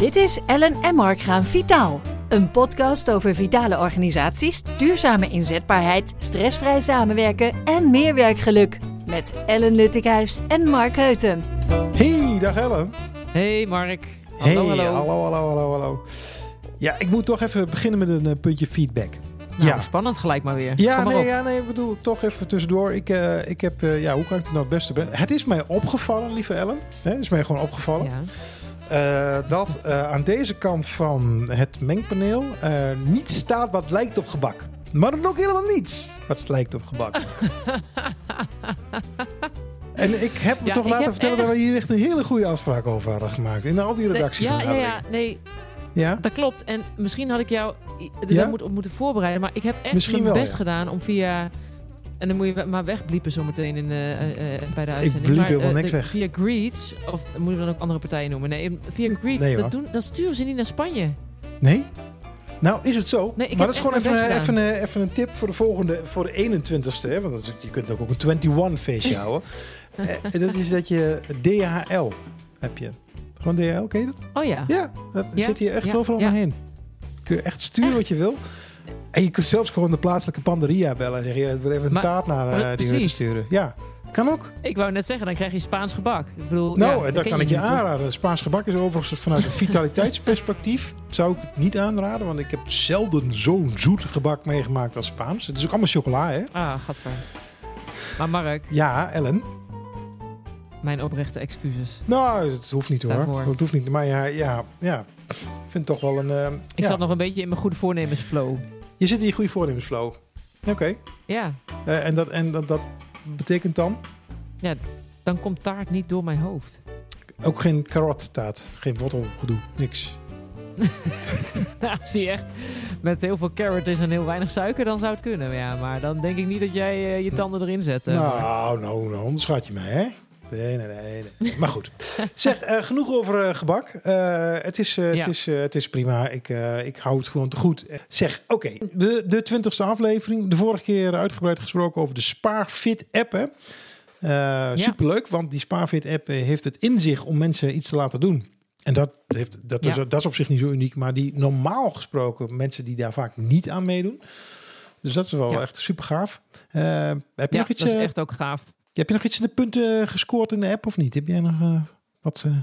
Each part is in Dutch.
Dit is Ellen en Mark gaan vitaal. Een podcast over vitale organisaties, duurzame inzetbaarheid, stressvrij samenwerken en meer werkgeluk. Met Ellen Luttikhuis en Mark Heuten. Hey, dag Ellen. Hey Mark. Hey, Hallo, hallo. hallo, hallo, hallo. Ja, ik moet toch even beginnen met een eh, puntje feedback. Nou, ja. spannend gelijk maar weer. Ja, maar nee, op. ja, nee, ik bedoel, toch even tussendoor. Ik, eh, ik heb, eh, ja, hoe kan ik het nou het beste ben? Het is mij opgevallen, lieve Ellen. Hè, het is mij gewoon opgevallen. Ja. Eh, dat eh, aan deze kant van het mengpaneel eh, niets staat wat lijkt op gebak. Maar dan ook helemaal niets wat lijkt op gebak. en ik heb me Ja, toch laten vertellen dat we hier echt een hele goede afspraak over hadden gemaakt. In al die Nee, ja, ja, ja, nee, Ja? dat klopt. En misschien had ik jou Ja? moet, op moeten voorbereiden. Maar ik heb echt Misschien mijn wel, best ja. gedaan om via... En dan moet je maar wegbliepen zometeen in, eh, eh, bij de uitzending. bliep maar, helemaal niks de- weg. Via Greets, of moeten we dan ook andere partijen noemen? Nee, via Greets, Nee, dat, doen, dat sturen ze niet naar Spanje. Nee? Nou, is het zo. Nee, ik maar dat is gewoon even, even, een- even een tip voor de volgende, voor de 21ste. Hè? Want is- je kunt ook een 21 feestje houden. Eh, dat is dat je DHL heb je. Gewoon DHL, ken je dat? Oh ja. Ja, dat Ja, zit hier echt ja, overal ja. heen. Kun je echt sturen wat je wil. En je kunt zelfs gewoon de plaatselijke panderia bellen en zeggen: je wil even een Maar- taart naar eh, die hut te sturen. Ja, kan ook. Ik wou net zeggen, dan krijg je Spaans gebak. Ik bedoel, Nou, ja, en dat kan ik je aanraden. Spaans gebak is overigens vanuit een vitaliteitsperspectief. Zou ik het niet aanraden, want ik heb zelden zo'n zoet gebak meegemaakt als Spaans. Het is ook allemaal chocola, hè? Ah, gadver. Maar Mark, Ja, Ellen. mijn oprechte excuses. Nou, het hoeft niet hoor. Daarvoor. Het hoeft niet. Maar ja, ja, ja. Ik vind het toch wel een. eh, Ik ja. zat nog een beetje in mijn goede voornemens flow. Je zit in je goede voornemensflow. Oké. Ja, Eh, en dat, en dat, dat betekent dan dan komt taart niet door mijn hoofd. ook geen karottaart, geen wortelgedoe, niks. Nou, zie je echt. Met heel veel carrot is en heel weinig suiker, dan zou het kunnen. Ja, maar dan denk ik niet dat jij eh, je tanden erin zet. eh, nou, nou, nou, onderschat je mij, hè? Nee, nee, nee. nee. Maar goed. Zeg, eh, genoeg over eh, gebak. Eh, het, is, het, is, het is prima. Ik, ik hou het gewoon te goed. Zeg, oké. De, de twintigste aflevering. De vorige keer uitgebreid gesproken over de SpaarFit app, hè? Superleuk, want die SpaarFit app heeft het in zich om mensen iets te laten doen. En dat, heeft, dat, is, dat is op zich niet zo uniek. Maar die normaal gesproken mensen die daar vaak niet aan meedoen. Dus dat is wel Ja. echt super gaaf. heb je ja, nog iets... dat is echt ook gaaf. Heb je nog iets in de punten gescoord in de app of niet? Heb jij nog eh, wat? eh,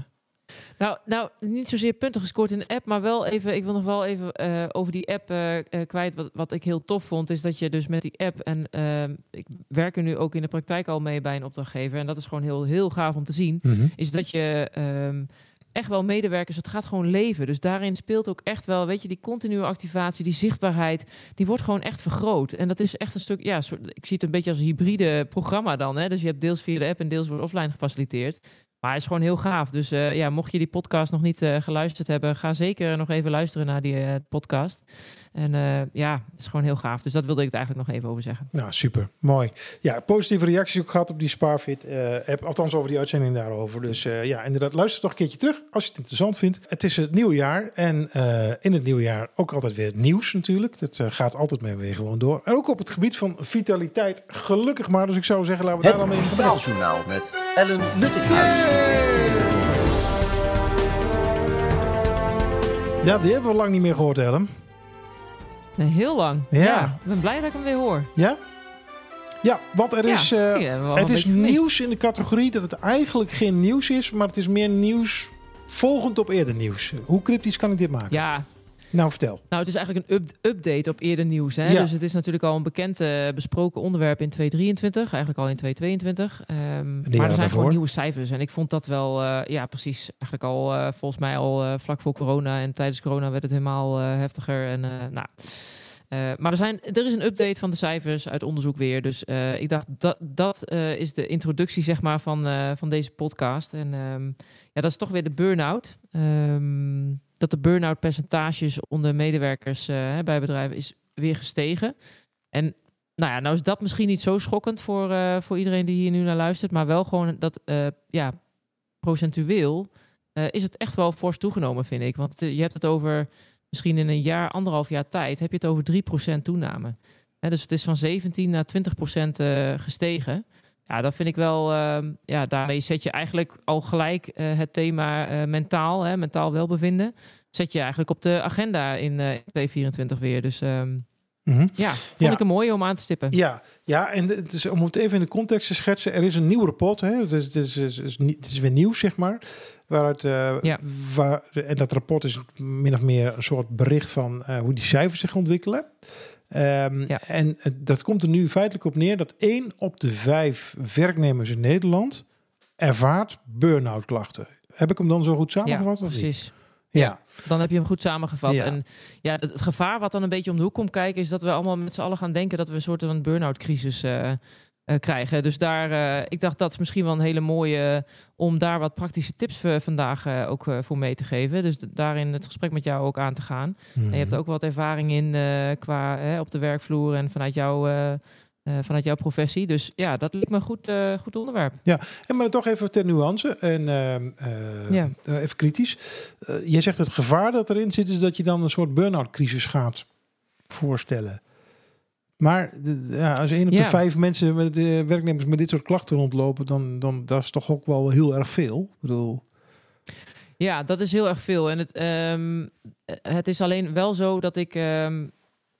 Nou, nou, niet zozeer punten gescoord in de app, maar wel even, ik wil nog wel even eh, over die app eh, eh, kwijt. Wat, wat ik heel tof vond, is dat je dus met die app, en ehm, ik werk er nu ook in de praktijk al mee bij een opdrachtgever, en dat is gewoon heel, heel gaaf om te zien, is dat je ehm, echt wel medewerkers, het gaat gewoon leven. Dus daarin speelt ook echt wel, weet je, die continue activatie, die zichtbaarheid, die wordt gewoon echt vergroot. En dat is echt een stuk, ja, ik zie het een beetje als een hybride programma dan. Hè? Dus je hebt deels via de app en deels wordt offline gefaciliteerd. Maar hij is gewoon heel gaaf. Dus eh, ja, mocht je die podcast nog niet eh, geluisterd hebben, ga zeker nog even luisteren naar die eh, podcast. En eh, ja, het is gewoon heel gaaf. Dus dat wilde ik het eigenlijk nog even over zeggen. Nou, super. Mooi. Ja, positieve reacties ook gehad op die Sparfit eh app. Althans over die uitzending daarover. Dus eh, ja, inderdaad, luister toch een keertje terug als je het interessant vindt. Het is het nieuwe jaar. En eh, in het nieuwe jaar ook altijd weer nieuws natuurlijk. Dat eh, gaat altijd mee weer gewoon door. En ook op het gebied van vitaliteit. Gelukkig maar. Dus ik zou zeggen, laten we daar dan mee Het. Vitaaljournaal met Ellen Luttikhuis. Ja, die hebben we lang niet meer gehoord, Ellen. Heel lang. Ja. Ik ben blij dat ik hem weer hoor. Ja? Ja, want er Ja, is... eh, Het is gemist. nieuws in de categorie dat het eigenlijk geen nieuws is, maar het is meer nieuws volgend op eerder nieuws. Hoe cryptisch kan ik dit maken? Ja, Nou, vertel. nou het is eigenlijk een up- update op eerder nieuws. Hè? Ja. Dus het is natuurlijk al een bekend eh, besproken onderwerp in 2023. Eigenlijk al in 2022. Ehm, maar er zijn daarvoor. gewoon nieuwe cijfers. En ik vond dat wel, eh, ja precies, eigenlijk al eh, volgens mij al vlak voor corona. En tijdens corona werd het helemaal heftiger. En nou... maar er, zijn, er is een update van de cijfers uit onderzoek weer. Dus ik dacht, dat, dat is de introductie zeg maar, van, van deze podcast. En ehm, ja, dat is toch weer de burn-out. Ehm, dat de burn-out percentages onder medewerkers eh, bij bedrijven is weer gestegen. En nou ja, nou is dat misschien niet zo schokkend voor, eh, voor iedereen die hier nu naar luistert. Maar wel gewoon dat, eh, ja, procentueel is het echt wel fors toegenomen, vind ik. Want je hebt het over misschien in een jaar, anderhalf jaar tijd, heb je het over 3% toename. Dus het is van 17 naar 20% eh, gestegen. Ja, dat vind ik wel. ehm, ja, daarmee zet je eigenlijk al gelijk eh, het thema eh, mentaal, hè, mentaal welbevinden. Zet je eigenlijk op de agenda in eh 2024 weer. Dus ehm, Mhm. ja, vond Ja. ik een mooie om aan te stippen. Ja, ja, en het is, om het even in de context te schetsen, er is een nieuw rapport. Hè? Het, is, het, is, het, is, niet- het is weer nieuw, zeg maar. Waaruit, Ja. waar, en dat rapport is min of meer een soort bericht van hoe die cijfers zich ontwikkelen. Ehm, Ja. En dat komt er nu feitelijk op neer dat één op de vijf werknemers in Nederland ervaart burn-out klachten. Heb ik hem dan zo goed Ja, samengevat? of niet? precies. Ja. Dan heb je hem goed samengevat. Ja. En ja, het, het gevaar wat dan een beetje om de hoek komt kijken, is dat we allemaal met z'n allen gaan denken dat we een soort van burn-out crisis eh, krijgen. Dus daar, eh, ik dacht dat is misschien wel een hele mooie eh, om daar wat praktische tips voor vandaag eh, ook eh, voor mee te geven. Dus daarin het gesprek met jou ook aan te gaan. En je hebt Mhm. ook wat ervaring in eh, qua op de werkvloer en vanuit jouw, eh, eh, vanuit jouw professie. Dus ja, dat lijkt me een goed, eh, goed onderwerp. En maar toch even ter nuance en eh, Ja. eh, even kritisch. Eh, jij zegt het gevaar dat erin zit is dat je dan een soort burn-out crisis gaat voorstellen. Maar ja, als één op de Ja. vijf mensen met de werknemers met dit soort klachten rondlopen, dan, dan dat is toch ook wel heel erg veel. Ik bedoel, Ja, dat is heel erg veel. En het, ehm, eh, het is alleen wel zo dat ik, ehm,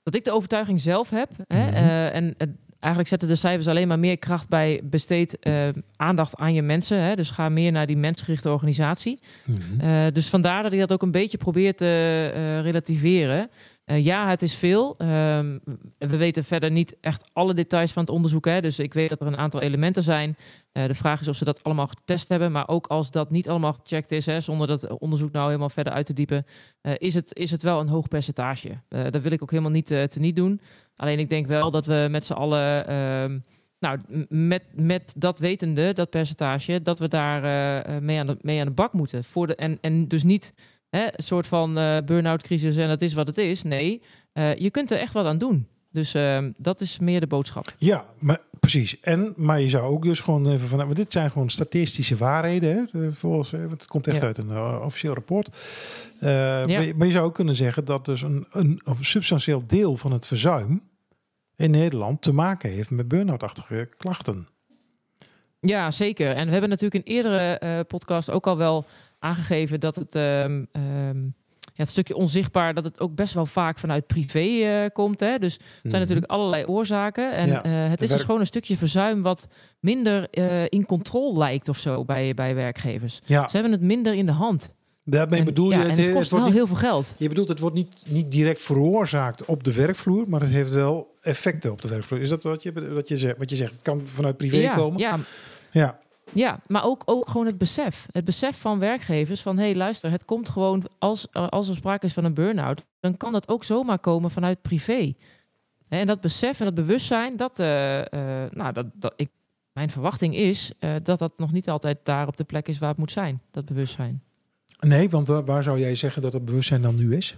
dat ik de overtuiging zelf heb. Hè, Mhm. eh, en eigenlijk zetten de cijfers alleen maar meer kracht bij besteed eh, aandacht aan je mensen. Hè, dus ga meer naar die mensgerichte organisatie. mhm. Eh, dus vandaar dat ik dat ook een beetje probeer te relativeren. Eh, ja, het is veel. Ehm, we weten verder niet echt alle details van het onderzoek. Hè. Dus ik weet dat er een aantal elementen zijn. Eh, de vraag is of ze dat allemaal getest hebben. Maar ook als dat niet allemaal gecheckt is, hè, zonder dat onderzoek nou helemaal verder uit te diepen, eh, is, het, is het wel een hoog percentage. Dat wil ik ook helemaal niet te niet doen. Alleen ik denk wel dat we met z'n allen. ehm, nou, met, met dat wetende, dat percentage, dat we daar mee, aan de, mee aan de bak moeten. Voor de, en, en dus niet hè, een soort van eh burn-out crisis en dat is wat het is. Nee, eh, je kunt er echt wat aan doen. Dus ehm, dat is meer de boodschap. Ja, maar precies. En, maar je zou ook dus gewoon even van, want dit zijn gewoon statistische waarheden, hè, volgens, want het komt echt Ja. uit een eh, officieel rapport. Eh, maar, je- maar je zou ook kunnen zeggen dat dus een, een, een substantieel deel van het verzuim in Nederland te maken heeft met burn-out-achtige klachten. Ja, zeker. En we hebben natuurlijk in eerdere podcast ook al wel aangegeven dat het, ehm, ja, het stukje onzichtbaar, dat het ook best wel vaak vanuit privé eh, komt. Hè? Dus er zijn natuurlijk allerlei oorzaken. En Ja, eh, het is dus gewoon een stukje verzuim wat minder eh, in controle lijkt of zo bij, bij werkgevers. Ja, Ze hebben het minder in de hand. daarmee En- bedoel je, ja, het, het het kost wordt wel niet, heel veel geld. je bedoelt het wordt niet, niet direct veroorzaakt op de werkvloer, maar het heeft wel effecten op de werkvloer. Is dat wat je, wat je, zegt, wat je zegt? Het kan vanuit privé Ja, komen? ja, ja. Ja, maar ook, ook gewoon het besef. Het besef van werkgevers van... hé, hey, luister, het komt gewoon... Als, als er sprake is van een burn-out... dan kan dat ook zomaar komen vanuit privé. En dat besef en dat bewustzijn... dat, eh, eh, nou, dat, dat ik, mijn verwachting is... eh, dat dat nog niet altijd daar op de plek is waar het moet zijn. Dat bewustzijn. Nee, want wa- waar zou jij zeggen dat het bewustzijn dan nu is?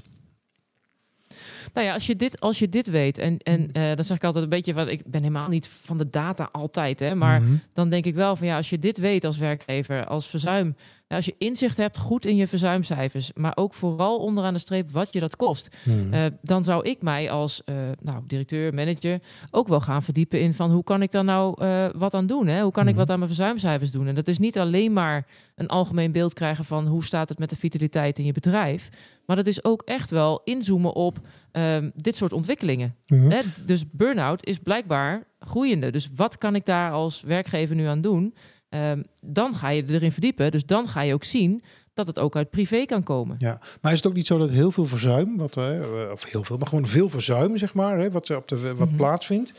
Nou ja, als je dit, als je dit weet... en, en Mm. eh, dan zeg ik altijd een beetje... van ik ben helemaal niet van de data altijd, hè, maar... Mhm. dan denk ik wel van ja, als je dit weet als werkgever, als verzuim, ja, als je inzicht hebt goed in je verzuimcijfers, maar ook vooral onderaan de streep wat je dat kost, Mhm. eh, dan zou ik mij als eh, nou, directeur, manager ook wel gaan verdiepen in van hoe kan ik daar nou wat aan doen? Hè? Hoe kan ik Mhm. wat aan mijn verzuimcijfers doen? En dat is niet alleen maar een algemeen beeld krijgen van hoe staat het met de vitaliteit in je bedrijf, maar dat is ook echt wel inzoomen op ehm, dit soort ontwikkelingen. Mhm. Hè, dus burn-out is blijkbaar groeiende. Dus wat kan ik daar als werkgever nu aan doen? Ehm, dan ga je erin verdiepen. Dus dan ga je ook zien dat het ook uit privé kan komen. Ja, maar is het ook niet zo dat heel veel verzuim, wat, eh, of heel veel, maar gewoon veel verzuim, zeg maar, hè, wat, op de, wat Mhm. plaatsvindt,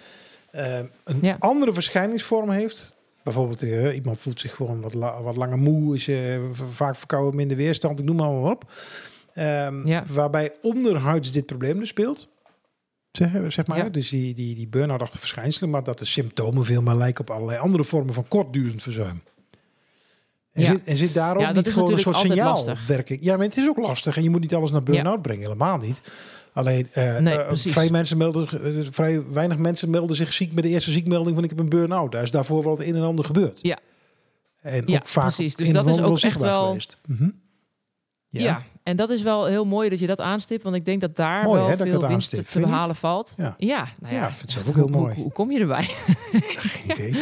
eh, een Ja. andere verschijningsvorm heeft? Bijvoorbeeld, eh, iemand voelt zich gewoon wat, la- wat langer moe, is eh, vaak verkouden, minder weerstand, ik noem maar wat op. Ehm, Ja. Waarbij onderhuids dit probleem dus speelt. Zeg, maar, Ja. dus die, die, die burn-out-achtige verschijnselen, maar dat de symptomen veel meer lijken op allerlei andere vormen van kortdurend verzuim. En, Ja. zit, en zit daar ook Ja, dat niet gewoon een soort signaalwerking? Ja, maar het is ook lastig en je moet niet alles naar burn-out brengen, helemaal niet. Alleen eh, Nee, eh, vrij, mensen melden, eh, vrij weinig mensen melden zich ziek met de eerste ziekmelding van ik heb een burn-out. Daar is daarvoor wel het een en ander gebeurd. Ja. En Ja, ook vaak precies. Dus dat is ook echt zichtbaar wel- geweest. Mhm. Ja. En dat is wel heel mooi dat je dat aanstipt. Want ik denk dat daar Mooi, wel hè, veel winst te, Vind behalen valt. Ja. Ja, nou ja, Ja, ik vind het zelf ook heel mooi. Hoe, hoe kom je erbij? Geen idee.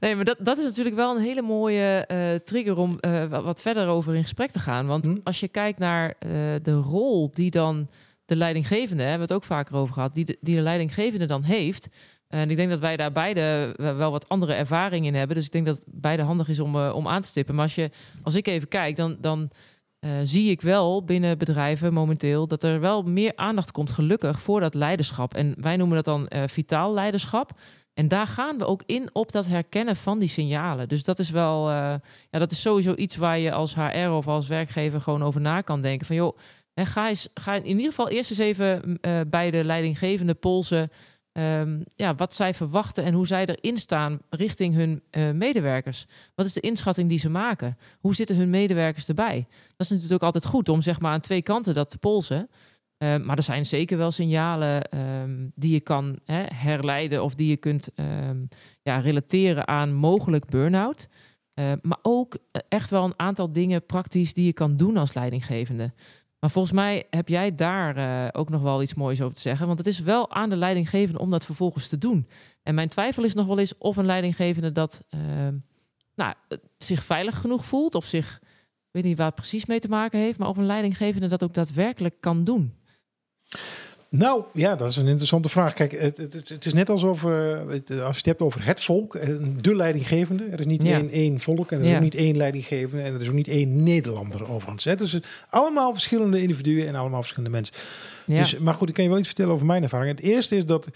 Nee, maar dat, dat is natuurlijk wel een hele mooie eh, trigger om eh, wat, wat verder over in gesprek te gaan. Want Hm. als je kijkt naar eh, de rol die dan de leidinggevende, hè, hebben we het ook vaker over gehad, die de, die de leidinggevende dan heeft. En ik denk dat wij daar beide wel wat andere ervaring in hebben. Dus ik denk dat het beide handig is om, om aan te stippen. Maar als, je, als ik even kijk, dan, dan eh, zie ik wel binnen bedrijven momenteel dat er wel meer aandacht komt, gelukkig, voor dat leiderschap. En wij noemen dat dan eh, vitaal leiderschap. En daar gaan we ook in op dat herkennen van die signalen. Dus dat is wel, eh, ja, dat is sowieso iets waar je als HR of als werkgever gewoon over na kan denken. Van joh, hè, ga, eens, ga in ieder geval eerst eens even bij de leidinggevende polsen. Ehm, ja, wat zij verwachten en hoe zij erin staan richting hun eh, medewerkers. Wat is de inschatting die ze maken? Hoe zitten hun medewerkers erbij? Dat is natuurlijk altijd goed om zeg maar aan twee kanten dat te polsen. Eh, maar er zijn zeker wel signalen ehm, die je kan hè, herleiden of die je kunt ehm, ja, relateren aan mogelijk burn-out. Maar ook eh, echt wel een aantal dingen praktisch die je kan doen als leidinggevende. Maar volgens mij heb jij daar eh, ook nog wel iets moois over te zeggen. Want het is wel aan de leidinggevende om dat vervolgens te doen. En mijn twijfel is nog wel eens of een leidinggevende dat ehm, nou, zich veilig genoeg voelt. Of zich, ik weet niet waar het precies mee te maken heeft. Maar of een leidinggevende dat ook daadwerkelijk kan doen. Nou, ja, dat is een interessante vraag. Kijk, het, het, het- is net alsof, het- als je het hebt over het volk, eh, de leidinggevende. Er is niet Ja. één, één volk en er is Ja. ook niet één leidinggevende en er is ook niet één Nederlander overigens. hè. Het is allemaal verschillende individuen en allemaal verschillende mensen. Ja. Dus, maar goed, ik kan je wel iets vertellen over mijn ervaring. Het eerste is dat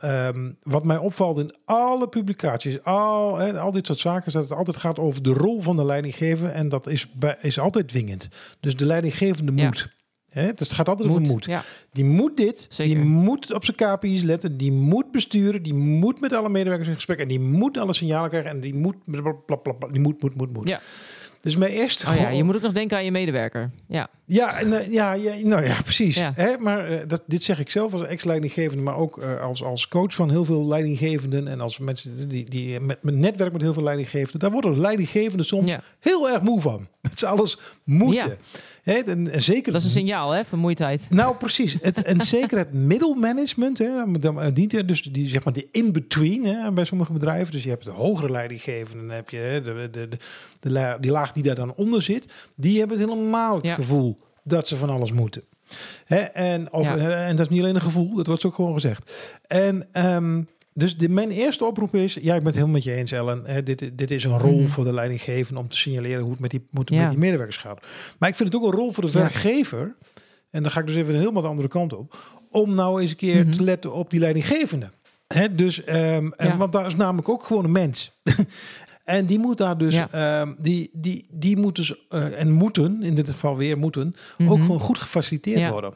ehm, wat mij opvalt in alle publicaties, al, al dit soort zaken, is dat het altijd gaat over de rol van de leidinggevende. En dat is, bij, is altijd dwingend. Dus de leidinggevende Ja. moet. Hè, dus het gaat altijd over moet. Ja. Die moet dit, Zeker. die moet op zijn KPI's letten, die moet besturen, die moet met alle medewerkers in gesprek en die moet alle signalen krijgen en die moet, blablabla, die moet, moet, moet, moet. Ja. Dus mijn eerste... Oh ja, je moet ook nog denken aan je medewerker. Ja, Ja, eh, ja, ja, nou ja, precies. Ja. Hè, maar eh, dat, dit zeg ik zelf als ex-leidinggevende, maar ook eh, als, als coach van heel veel leidinggevenden en als mensen die, die met, met netwerk met heel veel leidinggevenden, daar worden leidinggevenden soms Ja. heel erg moe van. Dat ze alles moeten. Hè, en, en zeker dat is een signaal, hè? Vermoeidheid. nou, precies. Het, en zeker het middelmanagement. Hè, dan, die, dus die, zeg maar, die in-between hè, bij sommige bedrijven. Dus je hebt de hogere leidinggevende. Dan heb je hè, de, de, de, de, die laag die daar dan onder zit. Die hebben het helemaal het gevoel dat ze van alles moeten. Hè, en, of, Ja. en dat is niet alleen een gevoel, dat wordt ook gewoon gezegd. En ehm, dus de, mijn eerste oproep is, ja, ik ben het helemaal met je eens, Ellen. Hè, dit, dit is een rol Mhm. voor de leidinggevende om te signaleren hoe het met die, moet, Ja. met die medewerkers gaat. Maar ik vind het ook een rol voor de werkgever. En dan ga ik dus even helemaal de andere kant op. Om nou eens een keer Mhm. te letten op die leidinggevende. Dus, ehm, en, want daar is namelijk ook gewoon een mens. en die moet daar dus, Ja. ehm, die, die, die moet dus, en moeten, in dit geval weer moeten, ook Mhm. gewoon goed gefaciliteerd Ja. worden.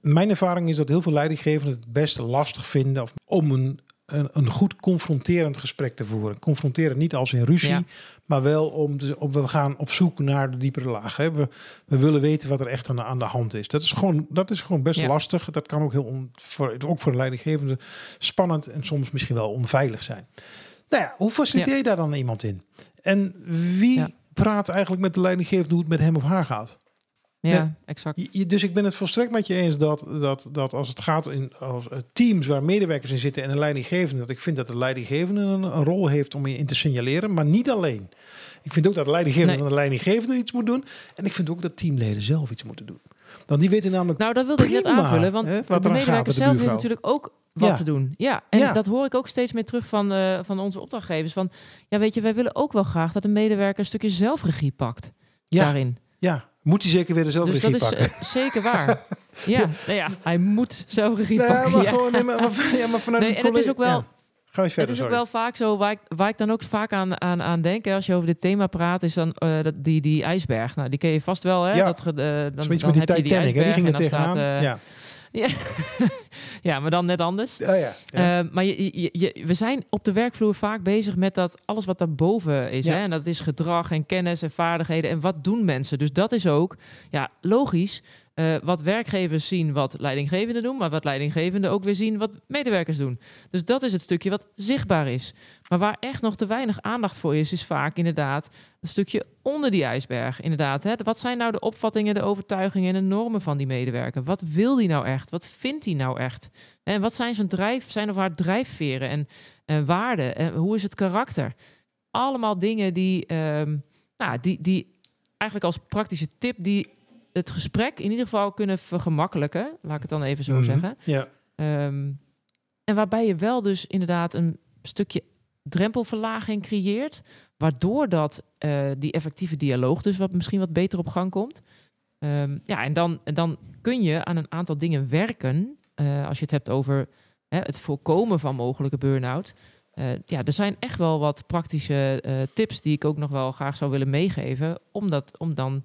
Mijn ervaring is dat heel veel leidinggevenden het best lastig vinden of, om een, een, een goed confronterend gesprek te voeren. Confronteren niet als in ruzie, Ja. maar wel om, te, we gaan op zoek naar de diepere laag. Hè. We, we willen weten wat er echt aan de, aan de hand is. Dat is gewoon, dat is gewoon best lastig. Dat kan ook, heel on, voor, ook voor een leidinggevende spannend en soms misschien wel onveilig zijn. Nou ja, hoe faciliteer je daar dan iemand in? En wie praat eigenlijk met de leidinggevende hoe het met hem of haar gaat? Ja, exact. Je- dus ik ben het volstrekt met je eens dat, dat, dat als het gaat in als, eh, teams waar medewerkers in zitten en een leidinggevende, dat ik vind dat de leidinggevende een, een rol heeft om je in te signaleren, maar niet alleen. Ik vind ook dat de leidinggevende Nee. van de leidinggevende iets moet doen. En ik vind ook dat teamleden zelf iets moeten doen. Want die weten namelijk. Nou, dat wilde ik net Prima, aanvullen. Want hè, wat de medewerker de zelf heeft natuurlijk ook wat Ja. te doen. Ja, en Ja. dat hoor ik ook steeds meer terug van, eh, van onze opdrachtgevers. Van, ja, weet je, wij willen ook wel graag dat een medewerker een stukje zelfregie pakt ja, daarin. ja, moet hij zeker weer de Dus zelfregie dat is pakken. eh, zeker waar. ja, nou ja, hij moet zelf regie Nee, pakken. maar ja. gewoon, nee, maar, maar- ja, maar vanuit Nee, en het is ook wel- ja. Eens Het verder, is ook wel vaak zo, waar ik, waar ik dan ook vaak aan, aan, aan denk, hè, als je over dit thema praat, is dan eh, dat, die, die ijsberg. Nou, die ken je vast wel, hè? Ja. Dat, ge- eh, dan, dan met die heb je Titanic, hè? die ijsberg ging er tegenaan. staat, eh, ja. ja, maar dan net anders. Oh, ja. ja. Maar je, je, je- we zijn op de werkvloer vaak bezig met dat alles wat daarboven is. Ja. Hè? En dat is gedrag en kennis en vaardigheden. En wat doen mensen? Dus dat is ook ja, logisch. Eh, wat werkgevers zien wat leidinggevenden doen, maar wat leidinggevenden ook weer zien wat medewerkers doen. Dus dat is het stukje wat zichtbaar is. Maar waar echt nog te weinig aandacht voor is, is vaak inderdaad een stukje onder die ijsberg. Inderdaad, hè? wat zijn nou de opvattingen, de overtuigingen en de normen van die medewerker? Wat wil die nou echt? Wat vindt hij nou echt? En wat zijn zijn, drijf, zijn of haar drijfveren en, en waarden? En hoe is het karakter? allemaal dingen die, ehm, nou, die, die eigenlijk als praktische tip die het gesprek in ieder geval kunnen vergemakkelijken. Laat ik het dan even zo Mhm. zeggen. Ja. Ehm, en waarbij je wel dus inderdaad een stukje drempelverlaging creëert, waardoor dat eh, die effectieve dialoog dus wat misschien wat beter op gang komt. Ehm, ja, en dan, en dan kun je aan een aantal dingen werken. eh, als je het hebt over hè, het voorkomen van mogelijke burn-out. Eh, ja, er zijn echt wel wat praktische tips die ik ook nog wel graag zou willen meegeven. Om, dat, om dan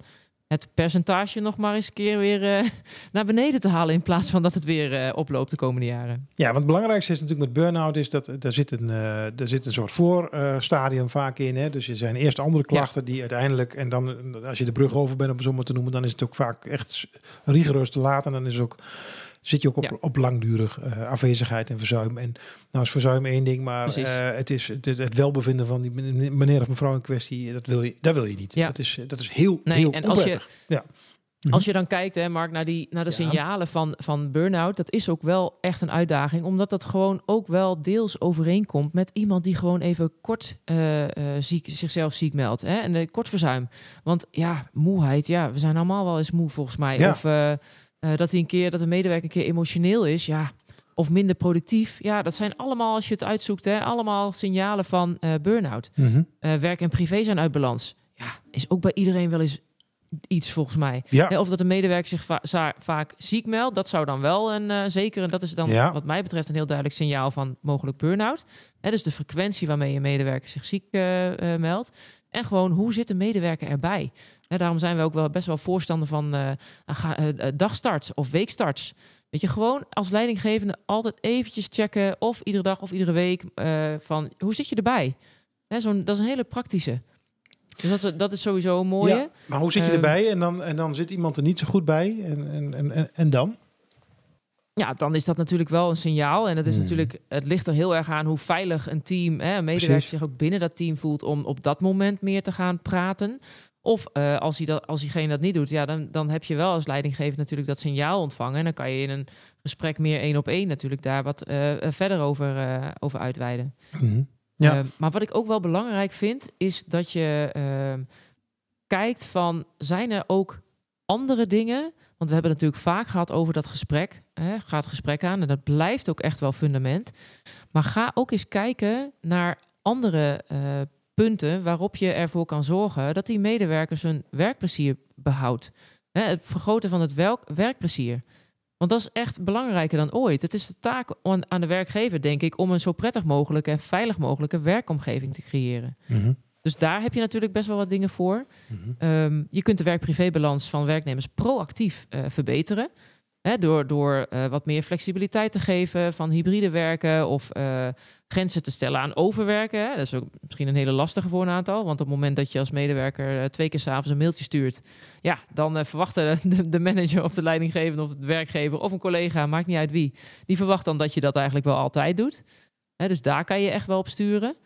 het percentage nog maar eens een keer weer eh, naar beneden te halen. In plaats van dat het weer eh, oploopt de komende jaren. Ja, want het belangrijkste is natuurlijk met burn-out is dat daar zit een, eh daar zit een soort voorstadium vaak in. Hè? Dus er zijn eerst andere klachten die uiteindelijk, en dan als je de brug over bent om het zo maar te noemen, dan is het ook vaak echt rigoureus te laat. En dan is het ook, zit je ook op, Ja. op langdurig eh, afwezigheid en verzuim. En nou is verzuim één ding, maar eh, het is het, het welbevinden van die meneer of mevrouw in kwestie, dat wil je, dat wil je niet. Ja. Dat, is, dat is heel, Nee, heel en als je- onprettig. Ja. Mhm. Als je dan kijkt, hè, Mark, naar, die, naar de Ja. signalen van, van burn-out, dat is ook wel echt een uitdaging, omdat dat gewoon ook wel deels overeenkomt met iemand die gewoon even kort eh, eh, ziek, zichzelf ziek meldt. Hè, en een kort verzuim. Want ja, moeheid, ja, we zijn allemaal wel eens moe volgens mij. Ja. Of eh, eh, dat hij een keer, dat een medewerker een keer emotioneel is, ja. Of minder productief. Ja, dat zijn allemaal, als je het uitzoekt, hè, allemaal signalen van eh burn-out. Mhm. Eh, werk en privé zijn uit balans. Ja, is ook bij iedereen wel eens iets volgens mij. Ja. Hè, of dat een medewerker zich va- vaak ziek meldt, dat zou dan wel een zeker. En dat is dan Ja. wat mij betreft een heel duidelijk signaal van mogelijk burn-out. Dus de frequentie waarmee een medewerker zich ziek meldt. En gewoon hoe zit de medewerker erbij? Hè, daarom zijn we ook wel best wel voorstander van eh, ga- eh, eh, dagstarts of weekstarts. Weet je, gewoon als leidinggevende altijd eventjes checken of iedere dag of iedere week van hoe zit je erbij? Hè, zo'n, dat is een hele praktische. Dus dat, is- dat is sowieso een mooie. Ja, maar hoe zit je Ehm, erbij en dan, en dan zit iemand er niet zo goed bij en, en, en- en, dan? Ja, dan is dat natuurlijk wel een signaal. En het is Hmm. natuurlijk, het ligt er heel erg aan hoe veilig een team, hè, een medewerker Precies. zich ook binnen dat team voelt om op dat moment meer te gaan praten. Of eh, als, hij dat, als diegene dat niet doet, ja, dan, dan heb je wel als leidinggever natuurlijk dat signaal ontvangen. En dan kan je in een gesprek meer één op één natuurlijk daar wat eh, eh, verder over, over uitweiden. Mhm. Ja. Maar wat ik ook wel belangrijk vind, is dat je ehm, kijkt van, zijn er ook andere dingen? Want we hebben het natuurlijk vaak gehad over dat gesprek. Hè? Ga het gesprek aan en dat blijft ook echt wel fundament. Maar ga ook eens kijken naar andere punten waarop je ervoor kan zorgen dat die medewerkers hun werkplezier behoudt. Hè, het vergroten van het welk- werkplezier. Want dat is echt belangrijker dan ooit. Het is de taak aan aan de werkgever, denk ik, om een zo prettig mogelijke en veilig mogelijke werkomgeving te creëren. Mhm. Dus daar heb je natuurlijk best wel wat dingen voor. Mhm. Ehm, je kunt de werk-privébalans van werknemers proactief eh, verbeteren. Hè, door door eh, wat meer flexibiliteit te geven van hybride werken of eh, grenzen te stellen aan overwerken. Hè. Dat is ook misschien een hele lastige voor een aantal. Want op het moment dat je als medewerker eh, twee keer s'avonds een mailtje stuurt, ja, dan eh, verwachten de, manager of de leidinggevende of de werkgever of een collega, maakt niet uit wie, die verwacht dan dat je dat eigenlijk wel altijd doet. Hè, dus daar kan je echt wel op sturen.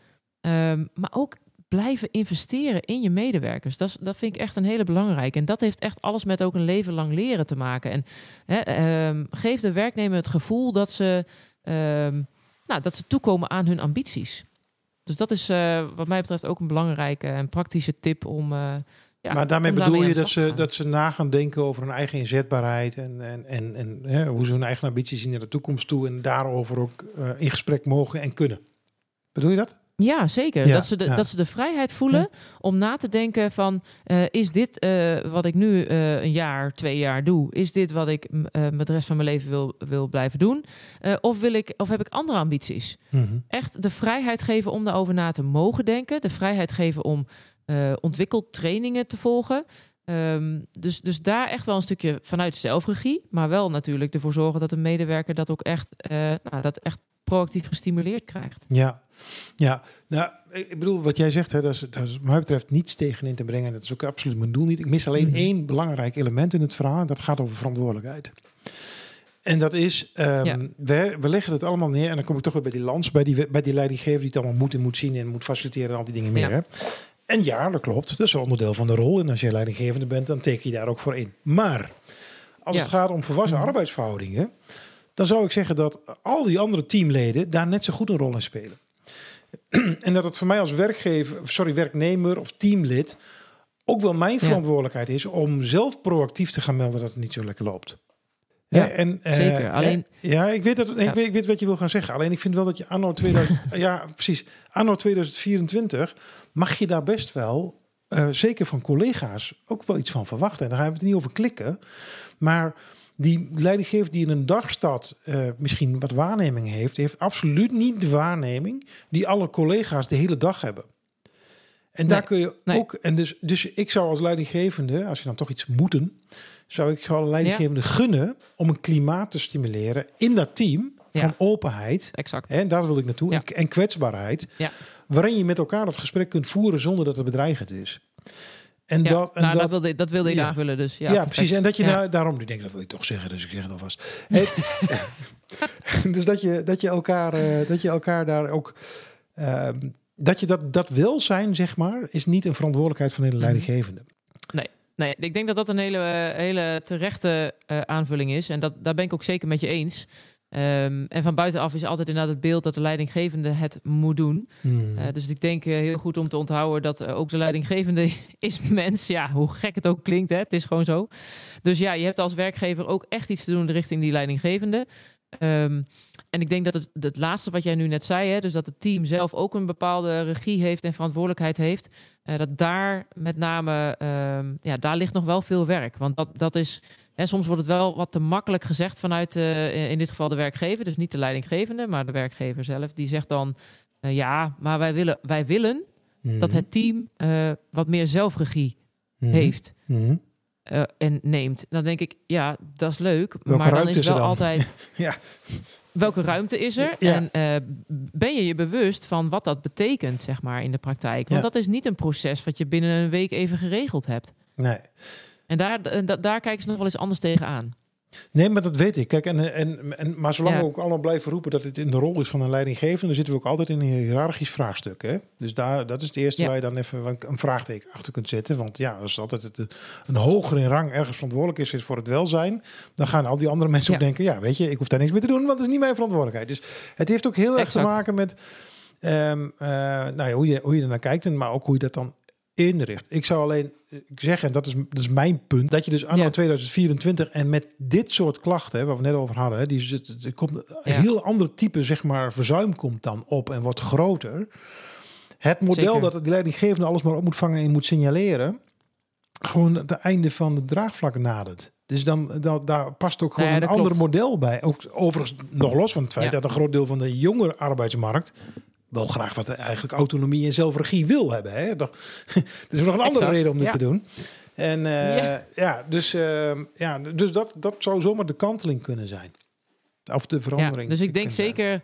Ehm, maar ook blijven investeren in je medewerkers. Dat, dat vind ik echt een hele belangrijke. En dat heeft echt alles met ook een leven lang leren te maken. En hè, ehm, geef de werknemer het gevoel dat ze, ehm, nou, dat ze toekomen aan hun ambities. Dus dat is eh, wat mij betreft ook een belangrijke en praktische tip om. eh, ja, maar daarmee om bedoel je dat ze, dat ze na gaan denken over hun eigen inzetbaarheid en, en, en, en hè, hoe ze hun eigen ambities zien naar de toekomst toe en daarover ook eh, in gesprek mogen en kunnen. Bedoel je dat? Ja, zeker. Ja, dat, ze de, ja. dat ze de vrijheid voelen om na te denken van... eh, is dit eh, wat ik nu eh, een jaar, twee jaar doe? Is dit wat ik met de rest van mijn leven wil, wil blijven doen? Of, wil ik, of heb ik andere ambities? Mhm. Echt de vrijheid geven om daarover na te mogen denken. De vrijheid geven om eh ontwikkeltrainingen te volgen. Ehm, dus, dus daar echt wel een stukje vanuit zelfregie. Maar wel natuurlijk ervoor zorgen dat een medewerker dat ook echt, nou, dat echt proactief gestimuleerd krijgt. Ja, ja. Nou, ik bedoel, wat jij zegt, hè, dat, is, dat is mij betreft niets tegenin te brengen. Dat is ook absoluut mijn doel niet. Ik mis alleen Mhm. één belangrijk element in het verhaal. en Dat gaat over verantwoordelijkheid. En dat is, ehm, Ja. we, we leggen het allemaal neer. En dan kom ik toch weer bij die lans, bij die, bij die leidinggever die het allemaal moet en moet zien en moet faciliteren en al die dingen meer. Ja. Hè. En ja, dat klopt. Dat is wel onderdeel van de rol. En als je leidinggevende bent, dan teken je daar ook voor in. Maar als Ja. het gaat om volwassen Mhm. arbeidsverhoudingen, dan zou ik zeggen dat al die andere teamleden daar net zo goed een rol in spelen. en dat het voor mij als werkgever, sorry, werknemer of teamlid ook wel mijn Ja. verantwoordelijkheid is om zelf proactief te gaan melden dat het niet zo lekker loopt. Ja, Hè, en, eh, zeker. Alleen- eh, ja, ik weet, dat, ik, Ja. weet, ik weet wat je wil gaan zeggen. Alleen ik vind wel dat je anno 2000, ja, precies, anno 2024 mag je daar best wel, eh, zeker van collega's, ook wel iets van verwachten. En daar gaan we het niet over klikken. Maar die leidinggever die in een dagstad eh, misschien wat waarneming heeft, heeft absoluut niet de waarneming die alle collega's de hele dag hebben. En daar Nee, kun je nee. ook, en dus, dus ik zou als leidinggevende, als je dan toch iets moeten, zou ik een leidinggevende gunnen om een klimaat te stimuleren in dat team Ja. van openheid. Exact. En daar wil ik naartoe. Ja. En, en kwetsbaarheid. Ja. Waarin je met elkaar dat gesprek kunt voeren zonder dat het bedreigend is. En Ja, dat, en nou, dat, dat, wilde, dat wilde ik Ja. aanvullen. Dus, ja, ja, precies. En dat je nou, daarom, ik denk dat wil ik toch zeggen, dus ik zeg het alvast. Dus dat je, dat je elkaar, eh, dat je elkaar daar ook, ehm, dat je dat, dat wil zijn, zeg maar, is niet een verantwoordelijkheid van de Mhm. leidinggevende. Nee, ik denk dat dat een hele, eh, hele terechte eh, aanvulling is. En dat, daar ben ik ook zeker met je eens. Ehm, en van buitenaf is altijd inderdaad het beeld dat de leidinggevende het moet doen. Hmm. Eh, dus ik denk eh, heel goed om te onthouden dat eh, ook de leidinggevende is mens. Ja, hoe gek het ook klinkt, hè? het is gewoon zo. Dus ja, je hebt als werkgever ook echt iets te doen richting die leidinggevende. Ehm, en ik denk dat het, het laatste wat jij nu net zei, hè, dus dat het team zelf ook een bepaalde regie heeft en verantwoordelijkheid heeft, dat daar met name, ehm, ja, daar ligt nog wel veel werk. Want dat, dat is, hè, soms wordt het wel wat te makkelijk gezegd vanuit, eh, in dit geval de werkgever, dus niet de leidinggevende, maar de werkgever zelf, die zegt dan, eh, ja, maar wij willen, wij willen dat het team eh, wat meer zelfregie Mhm. heeft Mhm. eh, en neemt. Dan denk ik, ja, dat is leuk. Welke maar dan is wel dan? altijd Ja. welke ruimte is er? Ja. En eh, ben je je bewust van wat dat betekent, zeg maar, in de praktijk? Want Ja. dat is niet een proces wat je binnen een week even geregeld hebt. Nee. En daar, en da- daar kijken ze nog wel eens anders tegenaan. Nee, maar dat weet ik. Kijk, en, en, en, maar zolang Ja. we ook allemaal blijven roepen dat het in de rol is van een leidinggevende, dan zitten we ook altijd in een hiërarchisch vraagstuk. Hè? Dus daar, dat is het eerste Ja. waar je dan even een- vraagteken achter kunt zetten. Want ja, als altijd het, een hoger in rang ergens verantwoordelijk is, is voor het welzijn, dan gaan al die andere mensen ook denken, ja, weet je, ik hoef daar niks mee te doen, want het is niet mijn verantwoordelijkheid. Dus het heeft ook heel erg te maken met ehm, eh, nou ja, hoe, je, hoe je er naar kijkt, en maar ook hoe je dat dan inricht. Ik zou alleen eh, zeggen, en dat is, dat is mijn punt, dat je dus anno Ja. 2024 en met dit soort klachten, hè, waar we net over hadden, hè, die, er komt een Ja. heel ander type zeg maar, verzuim komt dan op en wordt groter. Het model Zeker. dat de leidinggevende alles maar op moet vangen en moet signaleren, gewoon het einde van de draagvlak nadert. Dus dan, dan daar past ook gewoon Nou een ander model bij. Ook overigens nog los van het feit Ja. dat een groot deel van de jonge arbeidsmarkt wel graag wat eigenlijk autonomie en zelfregie wil hebben. Hè? Er is nog een andere Exact, reden om dit ja. te doen. En eh, Ja. ja. dus, eh, ja, dus dat, dat zou zomaar de kanteling kunnen zijn. Of de Ja, verandering. dus ik denk zijn.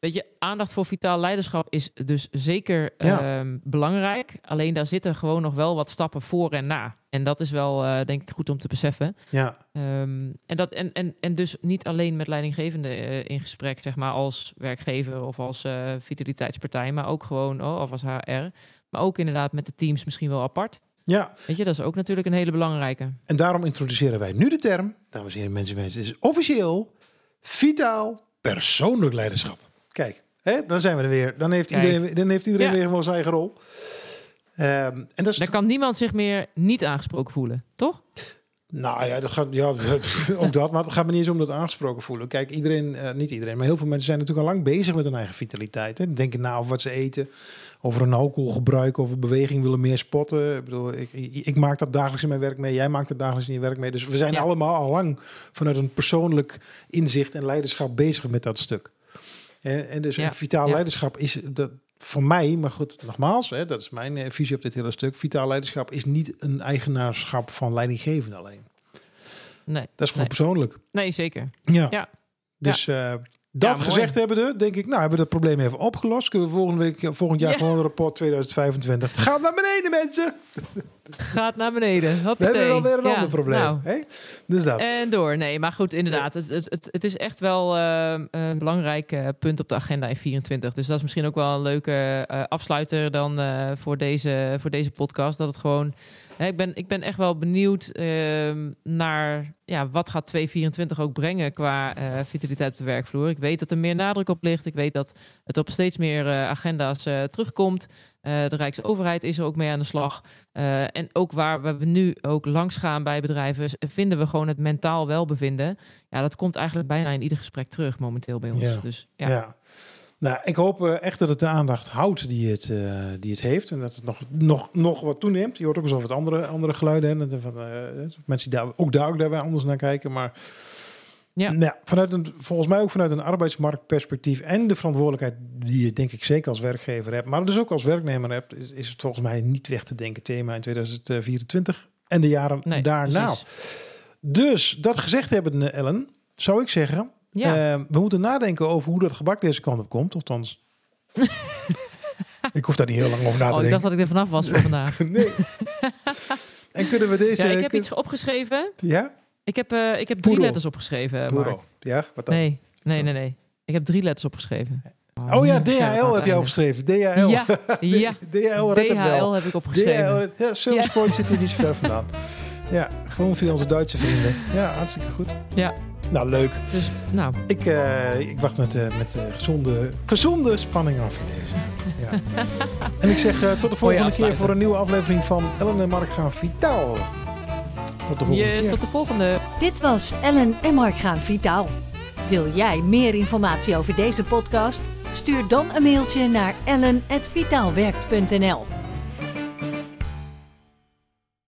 Weet je, aandacht voor vitaal leiderschap is dus zeker Ja. ehm, belangrijk. Alleen daar zitten gewoon nog wel wat stappen voor en na. En dat is wel, eh, denk ik, goed om te beseffen. Ja, Ehm, en, dat, en, en, en dus niet alleen met leidinggevende eh, in gesprek, zeg maar, als werkgever of als eh, vitaliteitspartij, maar ook gewoon, oh, of als HR. Maar ook inderdaad met de teams misschien wel apart. ja, Weet je, dat is ook natuurlijk een hele belangrijke. en daarom introduceren wij nu de term, dames en heren, mensen, mensen, is officieel vitaal persoonlijk leiderschap. Kijk, hè, dan zijn we er weer. Dan heeft Kijk. iedereen, dan heeft iedereen Ja. weer gewoon zijn eigen rol. Ehm, en dat is Dan kan niemand zich meer niet aangesproken voelen, toch? Nou ja, dat gaat, ja, ook dat, maar het gaat me niet eens om dat aangesproken voelen. Kijk, iedereen, eh, niet iedereen, maar heel veel mensen zijn natuurlijk al lang bezig met hun eigen vitaliteit. Hè. Denken na over wat ze eten, over een alcoholgebruik, over beweging, willen meer spotten. Ik bedoel, ik, ik, ik maak dat dagelijks in mijn werk mee, jij maakt dat dagelijks in je werk mee. Dus we zijn Ja. allemaal al lang vanuit een persoonlijk inzicht en leiderschap bezig met dat stuk. En, en dus Ja, vitaal ja. leiderschap is dat voor mij, maar goed, nogmaals, hè, dat is mijn eh, visie op dit hele stuk. Vitaal leiderschap is niet een eigenaarschap van leidinggevende alleen. Nee. Dat is gewoon Nee. persoonlijk. Nee, zeker. Ja. Ja. Dus eh, dat gezegd hebbende, denk ik, nou hebben we dat probleem even opgelost. Kunnen we volgende week, eh, volgend jaar Ja. gewoon een rapport 2025. Het gaat naar beneden, mensen. Gaat naar beneden. We Hoppatee. hebben wel weer een Ja, ander probleem. nou, hè? Dus dat. En door. Nee, maar goed, inderdaad. Het, het, het, is echt wel ehm, een belangrijk eh, punt op de agenda in 24. Dus dat is misschien ook wel een leuke eh, afsluiter dan eh, voor, deze, voor deze podcast. Dat het gewoon ik, ben, ik ben echt wel benieuwd ehm, naar ja, wat gaat 2024 ook brengen qua eh, vitaliteit op de werkvloer. Ik weet dat er meer nadruk op ligt. Ik weet dat het op steeds meer eh, agenda's eh, terugkomt. De Rijksoverheid is er ook mee aan de slag. En ook waar we nu ook langs gaan bij bedrijven, vinden we gewoon het mentaal welbevinden. Ja, dat komt eigenlijk bijna in ieder gesprek terug momenteel bij ons. Ja. Dus Ja. ja, Nou, ik hoop eh, echt dat het de aandacht houdt die het, eh, die het heeft. En dat het nog, nog, nog wat toeneemt. Je hoort ook eens over wat andere, andere geluiden. Hè, van, eh, mensen die daar, ook daar ook daarbij anders naar kijken. Maar Ja. Nou, vanuit een, volgens mij ook vanuit een arbeidsmarktperspectief. En de verantwoordelijkheid die je denk ik zeker als werkgever hebt. Maar dus ook als werknemer hebt. Is, is het volgens mij niet weg te denken thema in 2024. En de jaren nee, daarna. precies. Dus dat gezegd hebben, Ellen. Zou ik zeggen, Ja. eh, we moeten nadenken over hoe dat gebak deze kant op komt. Althans, ik hoef daar niet heel lang over na te Oh, ik dacht denken. dat ik er vanaf was voor vandaag. Nee. en kunnen we deze... Ja, ik heb kun- iets opgeschreven. Ja? Ik heb, eh, ik heb drie letters opgeschreven. Mark. Ja, wat dan? Nee, nee, nee, nee. Ik heb drie letters opgeschreven. Oh ja, aan DHL heb je einde. opgeschreven. DHL. Ja, ja. DHL. DHL heb ik opgeschreven. DHL, ja, Salesforce zit hier niet zo ver vandaan. Ja, gewoon via onze Duitse vrienden. Ja, hartstikke goed. Ja. Nou, leuk. Dus, nou, Ik, eh, ik wacht met, eh, met eh, gezonde, gezonde spanning af in deze. Ja. en ik zeg eh, tot de volgende keer voor een nieuwe aflevering van Ellen en Mark gaan vitaal. Tot de volgende yes, keer. tot de volgende. Dit was Ellen en Mark gaan vitaal. Wil jij meer informatie over deze podcast? Stuur dan een mailtje naar ellen.vitaalwerkt.nl